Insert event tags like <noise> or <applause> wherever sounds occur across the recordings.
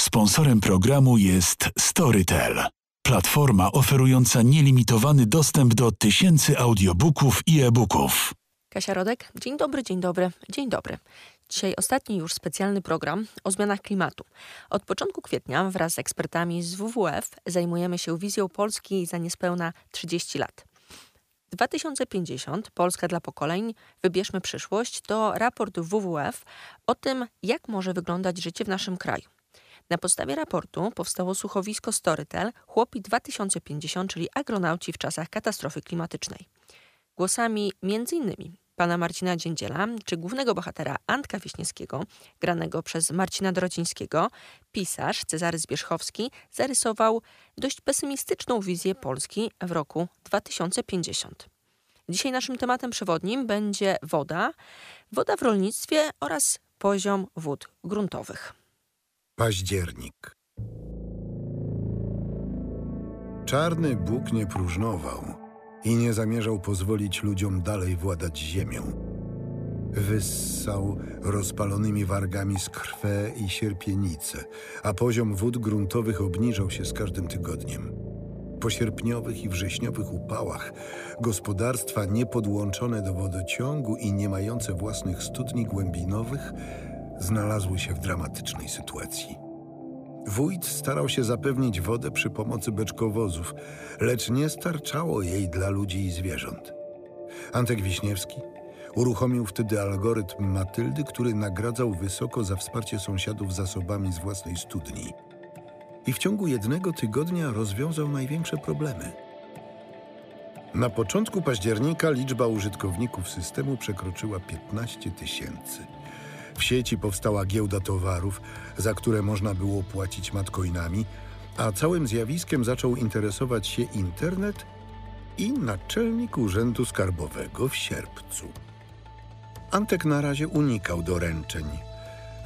Sponsorem programu jest Storytel, platforma oferująca nielimitowany dostęp do tysięcy audiobooków i e-booków. Kasia Rodek, dzień dobry, dzień dobry, dzień dobry. Dzisiaj ostatni już specjalny program o zmianach klimatu. Od początku kwietnia wraz z ekspertami z WWF zajmujemy się wizją Polski za niespełna 30 lat. 2050 Polska dla pokoleń Wybierzmy przyszłość to raport WWF o tym, jak może wyglądać życie w naszym kraju. Na podstawie raportu powstało słuchowisko Storytel Chłopi 2050, czyli agronauci w czasach katastrofy klimatycznej. Głosami m.in. pana Marcina Dziędziela, czy głównego bohatera Antka Wiśniewskiego, granego przez Marcina Dorocińskiego, pisarz Cezary Zbierzchowski zarysował dość pesymistyczną wizję Polski w roku 2050. Dzisiaj naszym tematem przewodnim będzie woda, woda w rolnictwie oraz poziom wód gruntowych. Październik. Czarny Bóg nie próżnował i nie zamierzał pozwolić ludziom dalej władać ziemią. Wyssał rozpalonymi wargami skrwę i sierpienice, a poziom wód gruntowych obniżał się z każdym tygodniem. Po sierpniowych i wrześniowych upałach gospodarstwa niepodłączone do wodociągu i nie mające własnych studni głębinowych znalazły się w dramatycznej sytuacji. Wójt starał się zapewnić wodę przy pomocy beczkowozów, lecz nie starczało jej dla ludzi i zwierząt. Antek Wiśniewski uruchomił wtedy algorytm Matyldy, który nagradzał wysoko za wsparcie sąsiadów zasobami z własnej studni. I w ciągu jednego tygodnia rozwiązał największe problemy. Na początku października liczba użytkowników systemu przekroczyła 15 tysięcy. W sieci powstała giełda towarów, za które można było płacić matcoinami, a całym zjawiskiem zaczął interesować się internet i naczelnik Urzędu Skarbowego w sierpcu. Antek na razie unikał doręczeń,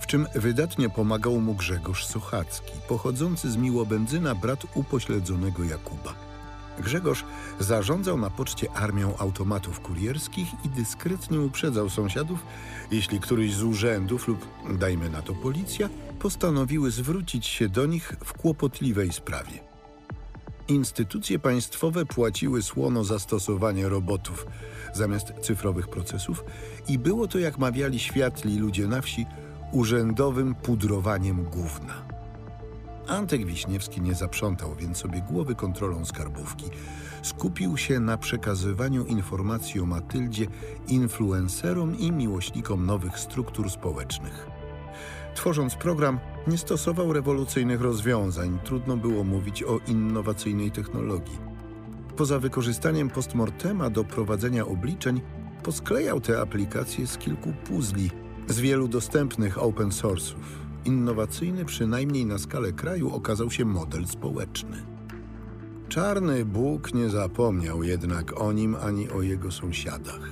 w czym wydatnie pomagał mu Grzegorz Sochacki, pochodzący z Miłobędzyna brat upośledzonego Jakuba. Grzegorz zarządzał na poczcie armią automatów kurierskich i dyskretnie uprzedzał sąsiadów, jeśli któryś z urzędów lub, dajmy na to, policja, postanowiły zwrócić się do nich w kłopotliwej sprawie. Instytucje państwowe płaciły słono za stosowanie robotów zamiast cyfrowych procesów i było to, jak mawiali światli ludzie na wsi, urzędowym pudrowaniem gówna. Antek Wiśniewski nie zaprzątał więc sobie głowy kontrolą skarbówki. Skupił się na przekazywaniu informacji o Matyldzie influencerom i miłośnikom nowych struktur społecznych. Tworząc program, nie stosował rewolucyjnych rozwiązań, trudno było mówić o innowacyjnej technologii. Poza wykorzystaniem postmortema do prowadzenia obliczeń, posklejał te aplikacje z kilku puzli, z wielu dostępnych open source'ów. Innowacyjny przynajmniej na skalę kraju okazał się model społeczny. Czarny Bóg nie zapomniał jednak o nim ani o jego sąsiadach.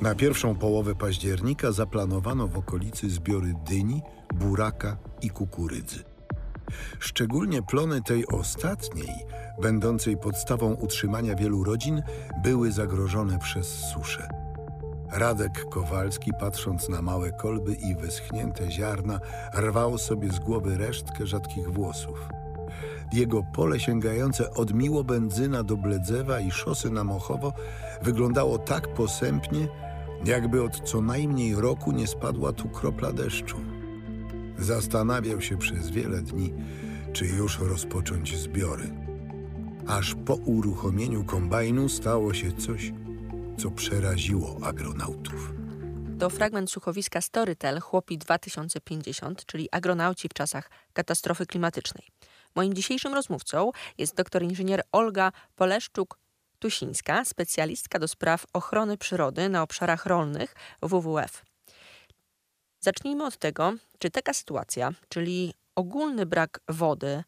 Na pierwszą połowę października zaplanowano w okolicy zbiory dyni, buraka i kukurydzy. Szczególnie plony tej ostatniej, będącej podstawą utrzymania wielu rodzin, były zagrożone przez suszę. Radek Kowalski, patrząc na małe kolby i wyschnięte ziarna, rwał sobie z głowy resztkę rzadkich włosów. Jego pole sięgające od Miłobędzyna do Bledzewa i szosy na Mochowo wyglądało tak posępnie, jakby od co najmniej roku nie spadła tu kropla deszczu. Zastanawiał się przez wiele dni, czy już rozpocząć zbiory. Aż po uruchomieniu kombajnu stało się coś, co przeraziło agronautów. To fragment słuchowiska Storytel Chłopi 2050, czyli agronauci w czasach katastrofy klimatycznej. Moim dzisiejszym rozmówcą jest doktor inżynier Olga Poleszczuk-Tusińska, specjalistka do spraw ochrony przyrody na obszarach rolnych WWF. Zacznijmy od tego, czy taka sytuacja, czyli ogólny brak wody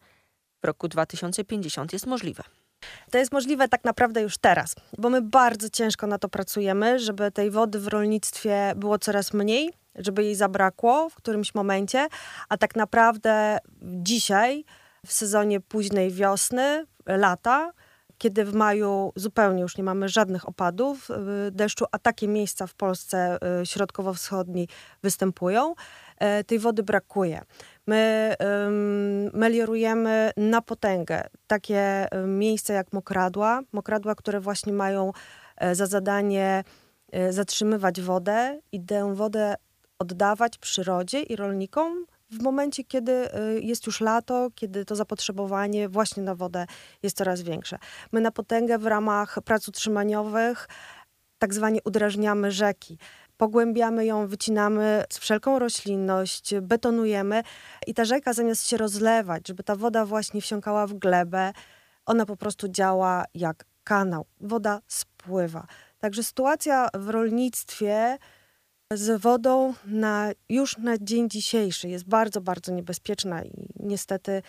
w roku 2050 jest możliwe. To jest możliwe tak naprawdę już teraz, bo my bardzo ciężko na to pracujemy, żeby tej wody w rolnictwie było coraz mniej, żeby jej zabrakło w którymś momencie, a tak naprawdę dzisiaj, w sezonie późnej wiosny, lata, kiedy w maju zupełnie już nie mamy żadnych opadów y, deszczu, a takie miejsca w Polsce y, środkowo-wschodniej występują, y, tej wody brakuje. My um, meliorujemy na potęgę takie miejsca jak mokradła, mokradła, które właśnie mają e, za zadanie e, zatrzymywać wodę i tę wodę oddawać przyrodzie i rolnikom w momencie, kiedy e, jest już lato, kiedy to zapotrzebowanie właśnie na wodę jest coraz większe. My na potęgę w ramach prac utrzymaniowych tak zwanie udrażniamy rzeki pogłębiamy ją, wycinamy wszelką roślinność, betonujemy i ta rzeka zamiast się rozlewać, żeby ta woda właśnie wsiąkała w glebę, ona po prostu działa jak kanał. Woda spływa. Także sytuacja w rolnictwie z wodą na, już na dzień dzisiejszy jest bardzo, bardzo niebezpieczna i niestety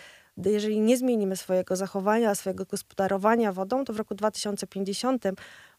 jeżeli nie zmienimy swojego zachowania, swojego gospodarowania wodą, to w roku 2050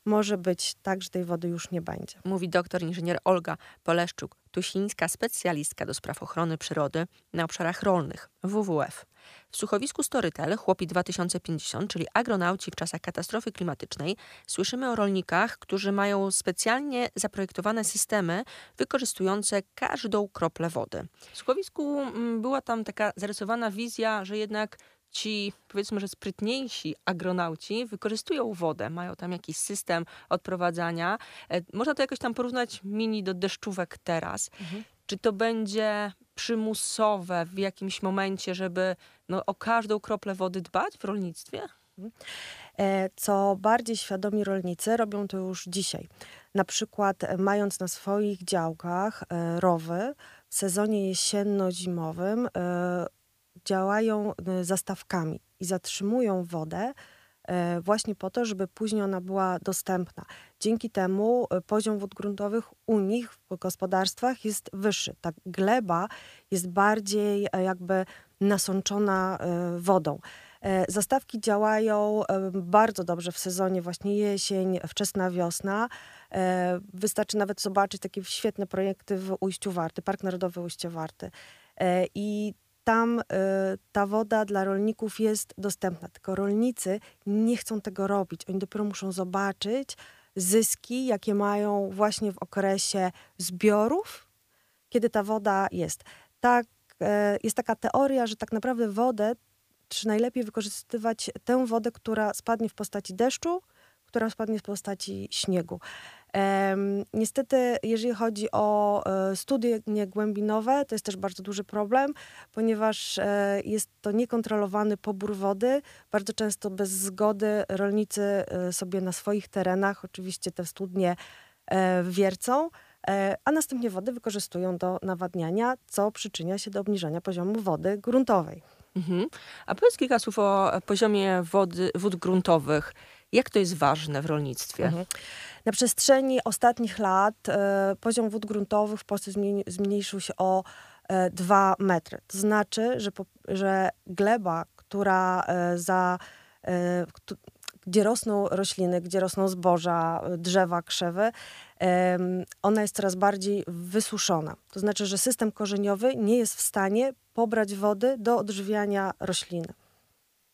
może być tak, że tej wody już nie będzie. Mówi doktor inżynier Olga Poleszczuk-Tusińska, specjalistka do spraw ochrony przyrody na obszarach rolnych WWF. W słuchowisku Storytel Chłopi 2050, czyli agronauci w czasach katastrofy klimatycznej, słyszymy o rolnikach, którzy mają specjalnie zaprojektowane systemy wykorzystujące każdą kroplę wody. W słuchowisku mm, była tam taka zarysowana wizja, że jednak ci, powiedzmy, że sprytniejsi agronauci wykorzystują wodę, mają tam jakiś system odprowadzania. E, można to jakoś tam porównać mini do deszczówek teraz. Mhm. Czy to będzie przymusowe w jakimś momencie, żeby no, o każdą kroplę wody dbać w rolnictwie? Mhm. E, co bardziej świadomi rolnicy robią to już dzisiaj. Na przykład e, mając na swoich działkach rowy w sezonie jesienno-zimowym działają y, zastawkami i zatrzymują wodę e, właśnie po to, żeby później ona była dostępna. Dzięki temu e, poziom wód gruntowych u nich w gospodarstwach jest wyższy. Ta gleba jest bardziej e, jakby nasączona wodą. Zastawki działają bardzo dobrze w sezonie właśnie jesień, wczesna wiosna. Wystarczy nawet zobaczyć takie świetne projekty w Ujściu Warty, Park Narodowy Ujście Warty. I tam y, ta woda dla rolników jest dostępna. Tylko rolnicy nie chcą tego robić. Oni dopiero muszą zobaczyć zyski, jakie mają właśnie w okresie zbiorów, kiedy ta woda jest. Tak, y, jest taka teoria, że tak naprawdę wodę, czy najlepiej wykorzystywać tę wodę, która spadnie w postaci deszczu, która spadnie w postaci śniegu. Niestety, jeżeli chodzi o e, studia głębinowe, to jest też bardzo duży problem, ponieważ e, jest to niekontrolowany pobór wody. Bardzo często bez zgody rolnicy e, sobie na swoich terenach oczywiście te studnie wiercą, a następnie wody wykorzystują do nawadniania, co przyczynia się do obniżenia poziomu wody gruntowej. Mhm. A powiedz kilka słów o poziomie wody, wód gruntowych. Jak to jest ważne w rolnictwie? Mhm. Na przestrzeni ostatnich lat e, poziom wód gruntowych w Polsce zmniejszył się o e, 2 metry. To znaczy, że, po, że gleba, która e, za e, gdzie rosną rośliny, gdzie rosną zboża, drzewa, krzewy, ona jest coraz bardziej wysuszona. To znaczy, że system korzeniowy nie jest w stanie pobrać wody do odżywiania rośliny.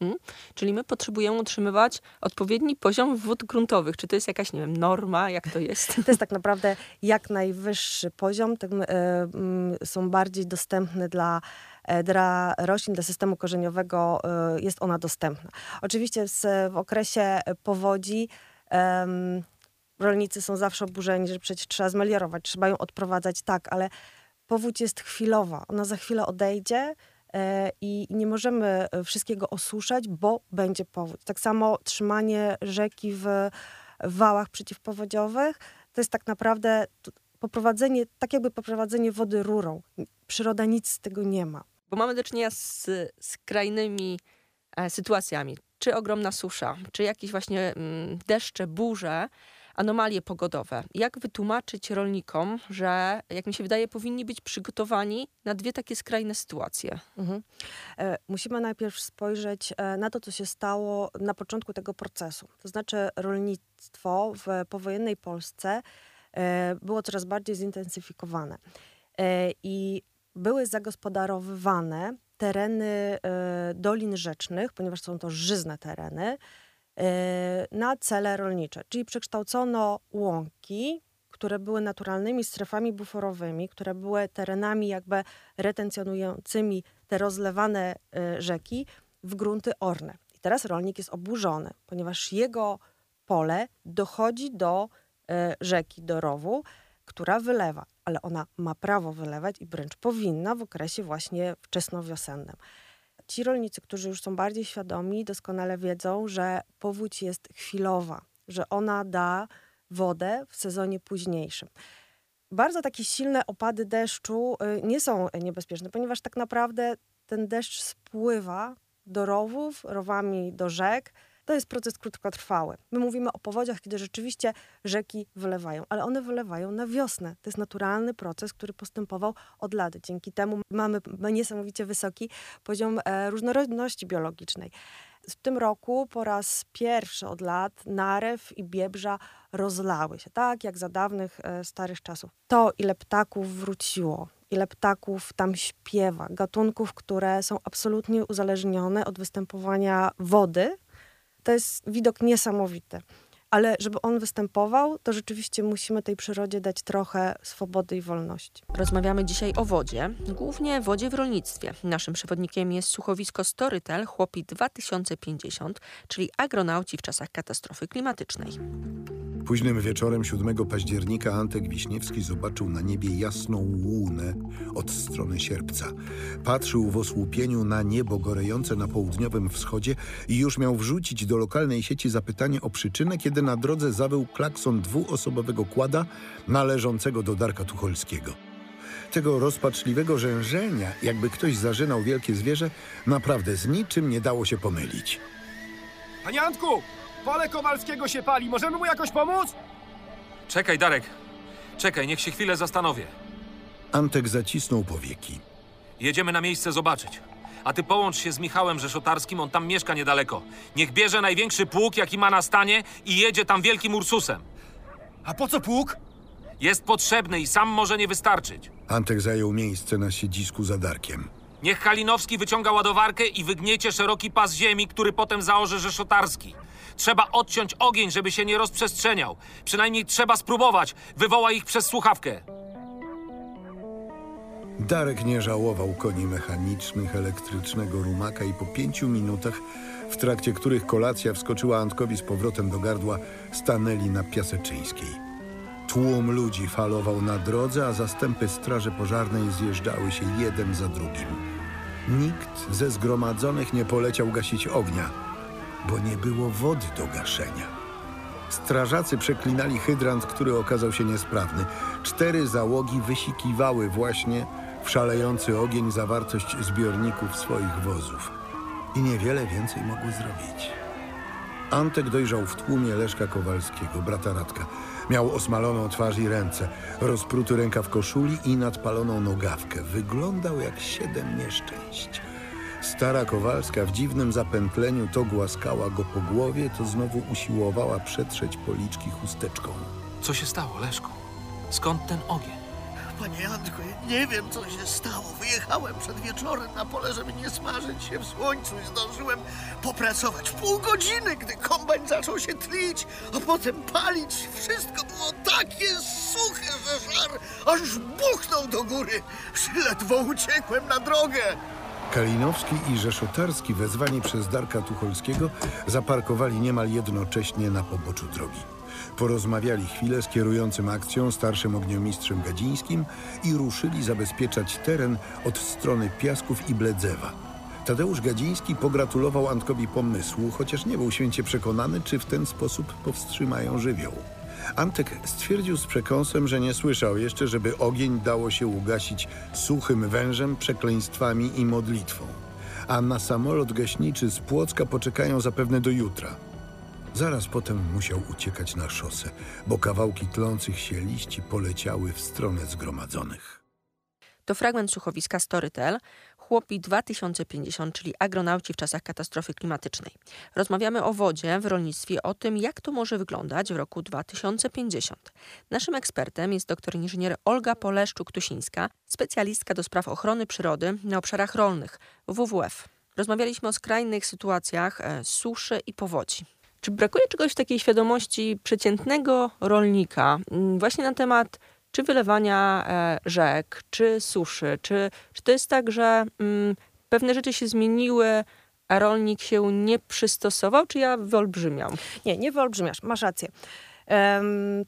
Hmm? Czyli my potrzebujemy utrzymywać odpowiedni poziom wód gruntowych. Czy to jest jakaś, nie wiem, norma? Jak to jest? To jest tak naprawdę jak najwyższy poziom. Y, y, są bardziej dostępne dla e, dla roślin, dla systemu korzeniowego y, jest ona dostępna. Oczywiście z, w okresie powodzi rolnicy są zawsze oburzeni, że przecież trzeba zmeliorować, trzeba ją odprowadzać, tak, ale powódź jest chwilowa. Ona za chwilę odejdzie, E, i nie możemy e, wszystkiego osuszać, bo będzie powódź. Tak samo trzymanie rzeki w wałach przeciwpowodziowych to jest tak naprawdę poprowadzenie, tak jakby poprowadzenie wody rurą. Przyroda nic z tego nie ma. Bo mamy do czynienia z skrajnymi e, sytuacjami. Czy ogromna susza, czy jakieś właśnie mm, deszcze, burze, anomalie pogodowe. Jak wytłumaczyć rolnikom, że, jak mi się wydaje, powinni być przygotowani na dwie takie skrajne sytuacje? Mhm. E, musimy najpierw spojrzeć e, na to, co się stało na początku tego procesu. To znaczy, rolnictwo w powojennej Polsce e, było coraz bardziej zintensyfikowane. E, I były zagospodarowywane tereny e, dolin rzecznych, ponieważ są to żyzne tereny, na cele rolnicze. Czyli przekształcono łąki, które były naturalnymi strefami buforowymi, które były terenami jakby retencjonującymi te rozlewane y, rzeki w grunty orne. I teraz rolnik jest oburzony, ponieważ jego pole dochodzi do y, rzeki, do rowu, która wylewa, ale ona ma prawo wylewać i wręcz powinna w okresie właśnie wczesnowiosennym. Ci rolnicy, którzy już są bardziej świadomi, doskonale wiedzą, że powódź jest chwilowa, że ona da wodę w sezonie późniejszym. Bardzo takie silne opady deszczu y, nie są niebezpieczne, ponieważ tak naprawdę ten deszcz spływa do rowów, rowami do rzek. To jest proces krótkotrwały. My mówimy o powodziach, kiedy rzeczywiście rzeki wylewają, ale one wylewają na wiosnę. To jest naturalny proces, który postępował od lat. Dzięki temu mamy niesamowicie wysoki poziom e, różnorodności biologicznej. W tym roku po raz pierwszy od lat narew i biebrza rozlały się, tak jak za dawnych e, starych czasów. To, ile ptaków wróciło, ile ptaków tam śpiewa, gatunków, które są absolutnie uzależnione od występowania wody, to jest widok niesamowity. Ale żeby on występował, to rzeczywiście musimy tej przyrodzie dać trochę swobody i wolności. Rozmawiamy dzisiaj o wodzie, głównie wodzie w rolnictwie. Naszym przewodnikiem jest słuchowisko Storytel Chłopi 2050, czyli agronauci w czasach katastrofy klimatycznej. Późnym wieczorem 7 października Antek Wiśniewski zobaczył na niebie jasną łunę od strony sierpca. Patrzył w osłupieniu na niebo gorejące na południowym wschodzie i już miał wrzucić do lokalnej sieci zapytanie o przyczynę, kiedy na drodze zawył klakson dwuosobowego kłada należącego do Darka Tucholskiego. Tego rozpaczliwego rzężenia, jakby ktoś zażynał wielkie zwierzę, naprawdę z niczym nie dało się pomylić. Panie Antku! Pole Kowalskiego się pali. Możemy mu jakoś pomóc? Czekaj, Darek. Czekaj, niech się chwilę zastanowię. Antek zacisnął powieki. Jedziemy na miejsce zobaczyć. A ty połącz się z Michałem Rzeszotarskim, on tam mieszka niedaleko. Niech bierze największy pług, jaki ma na stanie i jedzie tam wielkim Ursusem. A po co pług? Jest potrzebny i sam może nie wystarczyć. Antek zajął miejsce na siedzisku za Darkiem. Niech Kalinowski wyciąga ładowarkę i wygniecie szeroki pas ziemi, który potem zaorze Rzeszotarski. Trzeba odciąć ogień, żeby się nie rozprzestrzeniał. Przynajmniej trzeba spróbować. Wywoła ich przez słuchawkę. Darek nie żałował koni mechanicznych, elektrycznego rumaka i po pięciu minutach, w trakcie których kolacja wskoczyła Antkowi z powrotem do gardła, stanęli na Piaseczyńskiej. Tłum ludzi falował na drodze, a zastępy straży pożarnej zjeżdżały się jeden za drugim. Nikt ze zgromadzonych nie poleciał gasić ognia, bo nie było wody do gaszenia. Strażacy przeklinali hydrant, który okazał się niesprawny. Cztery załogi wysikiwały właśnie w szalejący ogień zawartość zbiorników swoich wozów. I niewiele więcej mogły zrobić. Antek dojrzał w tłumie Leszka Kowalskiego, brata Radka. Miał osmaloną twarz i ręce, rozpruty rękaw koszuli i nadpaloną nogawkę. Wyglądał jak siedem nieszczęść. Stara Kowalska w dziwnym zapętleniu to głaskała go po głowie, to znowu usiłowała przetrzeć policzki chusteczką. Co się stało, Leszku? Skąd ten ogień? Panie Jandku, nie wiem, co się stało. Wyjechałem przed wieczorem na pole, żeby nie smażyć się w słońcu i zdążyłem popracować pół godziny, gdy kombajn zaczął się tlić, a potem palić. Wszystko było takie suche, że żar aż buchnął do góry. Ledwo uciekłem na drogę. Kalinowski i Rzeszotarski, wezwani przez Darka Tucholskiego, zaparkowali niemal jednocześnie na poboczu drogi. Porozmawiali chwilę z kierującym akcją starszym ogniomistrzem Gadzińskim i ruszyli zabezpieczać teren od strony Piasków i Bledzewa. Tadeusz Gadziński pogratulował Antkowi pomysłu, chociaż nie był święcie przekonany, czy w ten sposób powstrzymają żywioł. Antek stwierdził z przekąsem, że nie słyszał jeszcze, żeby ogień dało się ugasić suchym wężem, przekleństwami i modlitwą. A na samolot gaśniczy z Płocka poczekają zapewne do jutra. Zaraz potem musiał uciekać na szosę, bo kawałki tlących się liści poleciały w stronę zgromadzonych. To fragment słuchowiska Storytel, Chłopi 2050, czyli agronauci w czasach katastrofy klimatycznej. Rozmawiamy o wodzie w rolnictwie, o tym, jak to może wyglądać w roku 2050. Naszym ekspertem jest doktor inżynier Olga Poleszczuk-Tusińska, specjalistka do spraw ochrony przyrody na obszarach rolnych WWF. Rozmawialiśmy o skrajnych sytuacjach e, suszy i powodzi. Czy brakuje czegoś w takiej świadomości przeciętnego rolnika mm, właśnie na temat czy wylewania e, rzek, czy suszy? Czy, czy to jest tak, że mm, pewne rzeczy się zmieniły, a rolnik się nie przystosował, czy ja wyolbrzymiam? Nie, nie wyolbrzymiasz, masz rację.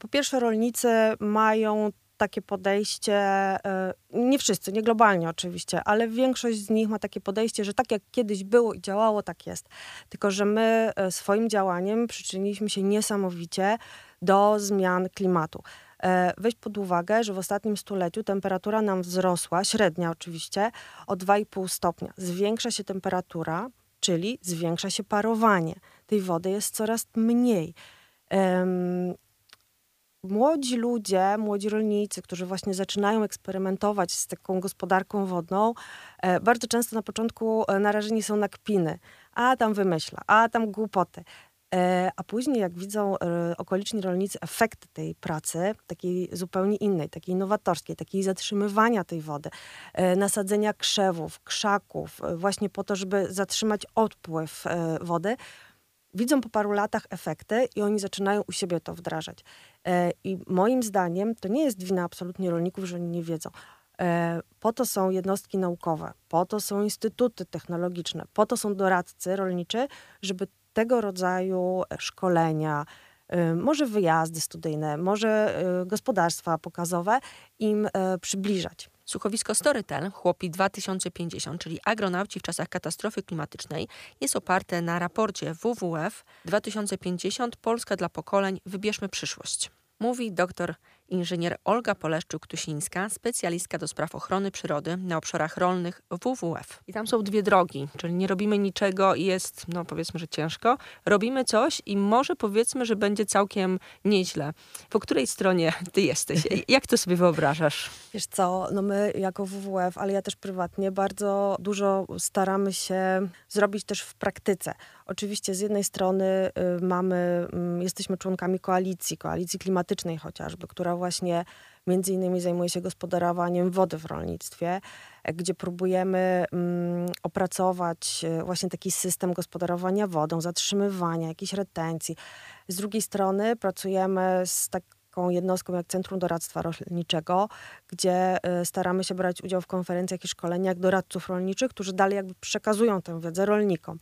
Po pierwsze, rolnicy mają takie podejście, e, nie wszyscy, nie globalnie oczywiście, ale większość z nich ma takie podejście, że tak jak kiedyś było i działało, tak jest. Tylko, że my e, swoim działaniem przyczyniliśmy się niesamowicie do zmian klimatu. E, weź pod uwagę, że w ostatnim stuleciu temperatura nam wzrosła, średnia oczywiście, o 2,5 stopnia. Zwiększa się temperatura, czyli zwiększa się parowanie. Tej wody jest coraz mniej młodzi ludzie, młodzi rolnicy, którzy właśnie zaczynają eksperymentować z taką gospodarką wodną, e, bardzo często na początku e, narażeni są na kpiny. A tam wymyśla, a tam głupoty. E, a później, jak widzą okoliczni rolnicy efekty tej pracy, takiej zupełnie innej, takiej nowatorskiej, takiej zatrzymywania tej wody, nasadzenia krzewów, krzaków, właśnie po to, żeby zatrzymać odpływ wody, widzą po paru latach efekty i oni zaczynają u siebie to wdrażać. E, I moim zdaniem to nie jest wina absolutnie rolników, że oni nie wiedzą. E, po to są jednostki naukowe, po to są instytuty technologiczne, po to są doradcy rolniczy, żeby tego rodzaju szkolenia, e, może wyjazdy studyjne, może gospodarstwa pokazowe im przybliżać. Słuchowisko Storytel, Chłopi 2050, czyli agronauci w czasach katastrofy klimatycznej, jest oparte na raporcie WWF 2050 Polska dla pokoleń Wybierzmy przyszłość. Mówi dr inżynier Olga Poleszczuk-Tusińska, specjalistka do spraw ochrony przyrody na obszarach rolnych WWF. I tam są dwie drogi, czyli nie robimy niczego i jest, no powiedzmy, że ciężko. Robimy coś i może powiedzmy, że będzie całkiem nieźle. Po której stronie ty jesteś? <laughs> Jak to sobie wyobrażasz? Wiesz co, no my jako WWF, ale ja też prywatnie bardzo dużo staramy się zrobić też w praktyce. Oczywiście z jednej strony y, mamy, y, jesteśmy członkami koalicji, koalicji klimatycznej chociażby, która właśnie między innymi zajmuje się gospodarowaniem wody w rolnictwie, gdzie próbujemy mm, opracować e, właśnie taki system gospodarowania wodą, zatrzymywania, jakiejś retencji. Z drugiej strony pracujemy z taką jednostką jak Centrum Doradztwa Rolniczego, gdzie e, staramy się brać udział w konferencjach i szkoleniach doradców rolniczych, którzy dalej jakby przekazują tę wiedzę rolnikom.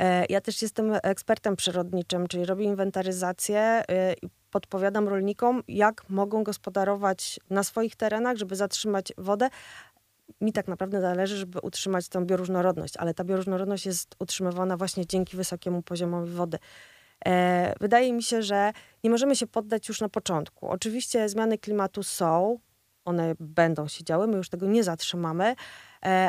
E, ja też jestem ekspertem przyrodniczym, czyli robię inwentaryzację i podpowiadam rolnikom, jak mogą gospodarować na swoich terenach, żeby zatrzymać wodę. Mi tak naprawdę zależy, żeby utrzymać tę bioróżnorodność, ale ta bioróżnorodność jest utrzymywana właśnie dzięki wysokiemu poziomowi wody. E, wydaje mi się, że nie możemy się poddać już na początku. Oczywiście zmiany klimatu są, one będą się działy, my już tego nie zatrzymamy, e,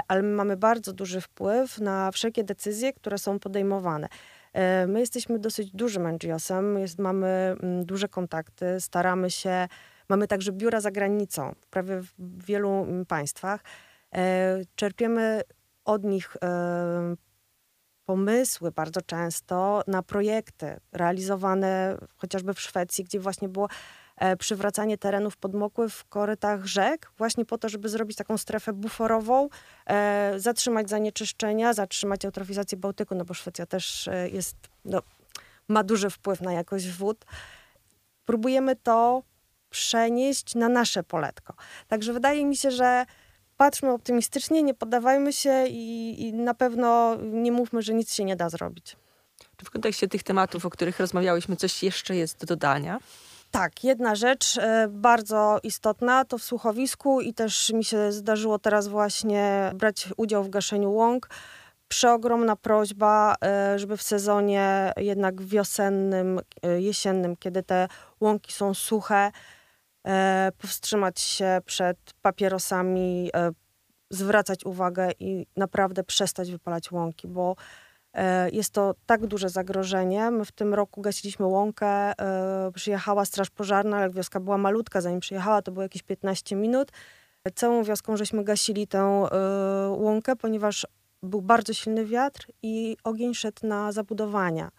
ale my mamy bardzo duży wpływ na wszelkie decyzje, które są podejmowane. E, my jesteśmy dosyć dużym NGO-sem, jest, mamy mm, duże kontakty, staramy się, mamy także biura za granicą, prawie w wielu mm, państwach. E, czerpiemy od nich e, pomysły bardzo często na projekty realizowane chociażby w Szwecji, gdzie właśnie było E, przywracanie terenów podmokłych w korytach rzek, właśnie po to, żeby zrobić taką strefę buforową, e, zatrzymać zanieczyszczenia, zatrzymać eutrofizację Bałtyku, no bo Szwecja też e, jest, no, ma duży wpływ na jakość wód. Próbujemy to przenieść na nasze poletko. Także wydaje mi się, że patrzmy optymistycznie, nie poddawajmy się i, i na pewno nie mówmy, że nic się nie da zrobić. Czy w kontekście tych tematów, o których rozmawiałyśmy, coś jeszcze jest do dodania? Tak, jedna rzecz e, bardzo istotna to w słuchowisku i też mi się zdarzyło teraz właśnie brać udział w gaszeniu łąk. Przeogromna prośba, e, żeby w sezonie jednak wiosennym, e, jesiennym, kiedy te łąki są suche, powstrzymać się przed papierosami, zwracać uwagę i naprawdę przestać wypalać łąki, bo jest to tak duże zagrożenie. My w tym roku gasiliśmy łąkę, e, przyjechała straż pożarna, ale wioska była malutka, zanim przyjechała to było jakieś 15 minut. Całą wioską żeśmy gasili tę e, łąkę, ponieważ był bardzo silny wiatr i ogień szedł na zabudowania.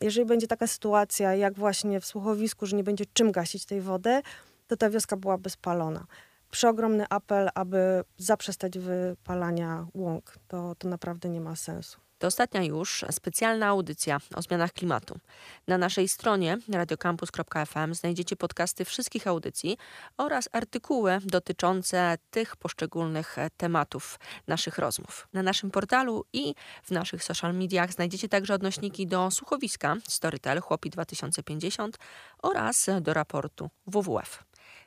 Jeżeli będzie taka sytuacja, jak właśnie w słuchowisku, że nie będzie czym gasić tej wody, to ta wioska byłaby spalona. Przeogromny apel, aby zaprzestać wypalania łąk. To, to naprawdę nie ma sensu. To ostatnia już specjalna audycja o zmianach klimatu. Na naszej stronie radiocampus.fm znajdziecie podcasty wszystkich audycji oraz artykuły dotyczące tych poszczególnych tematów naszych rozmów. Na naszym portalu i w naszych social mediach znajdziecie także odnośniki do słuchowiska Storytel Chłopi 2050 oraz do raportu WWF.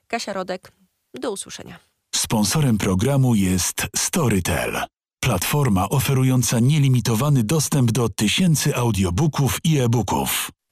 Kasia Rodek, do usłyszenia. Sponsorem programu jest Storytel. Platforma oferująca nielimitowany dostęp do tysięcy audiobooków i e-booków.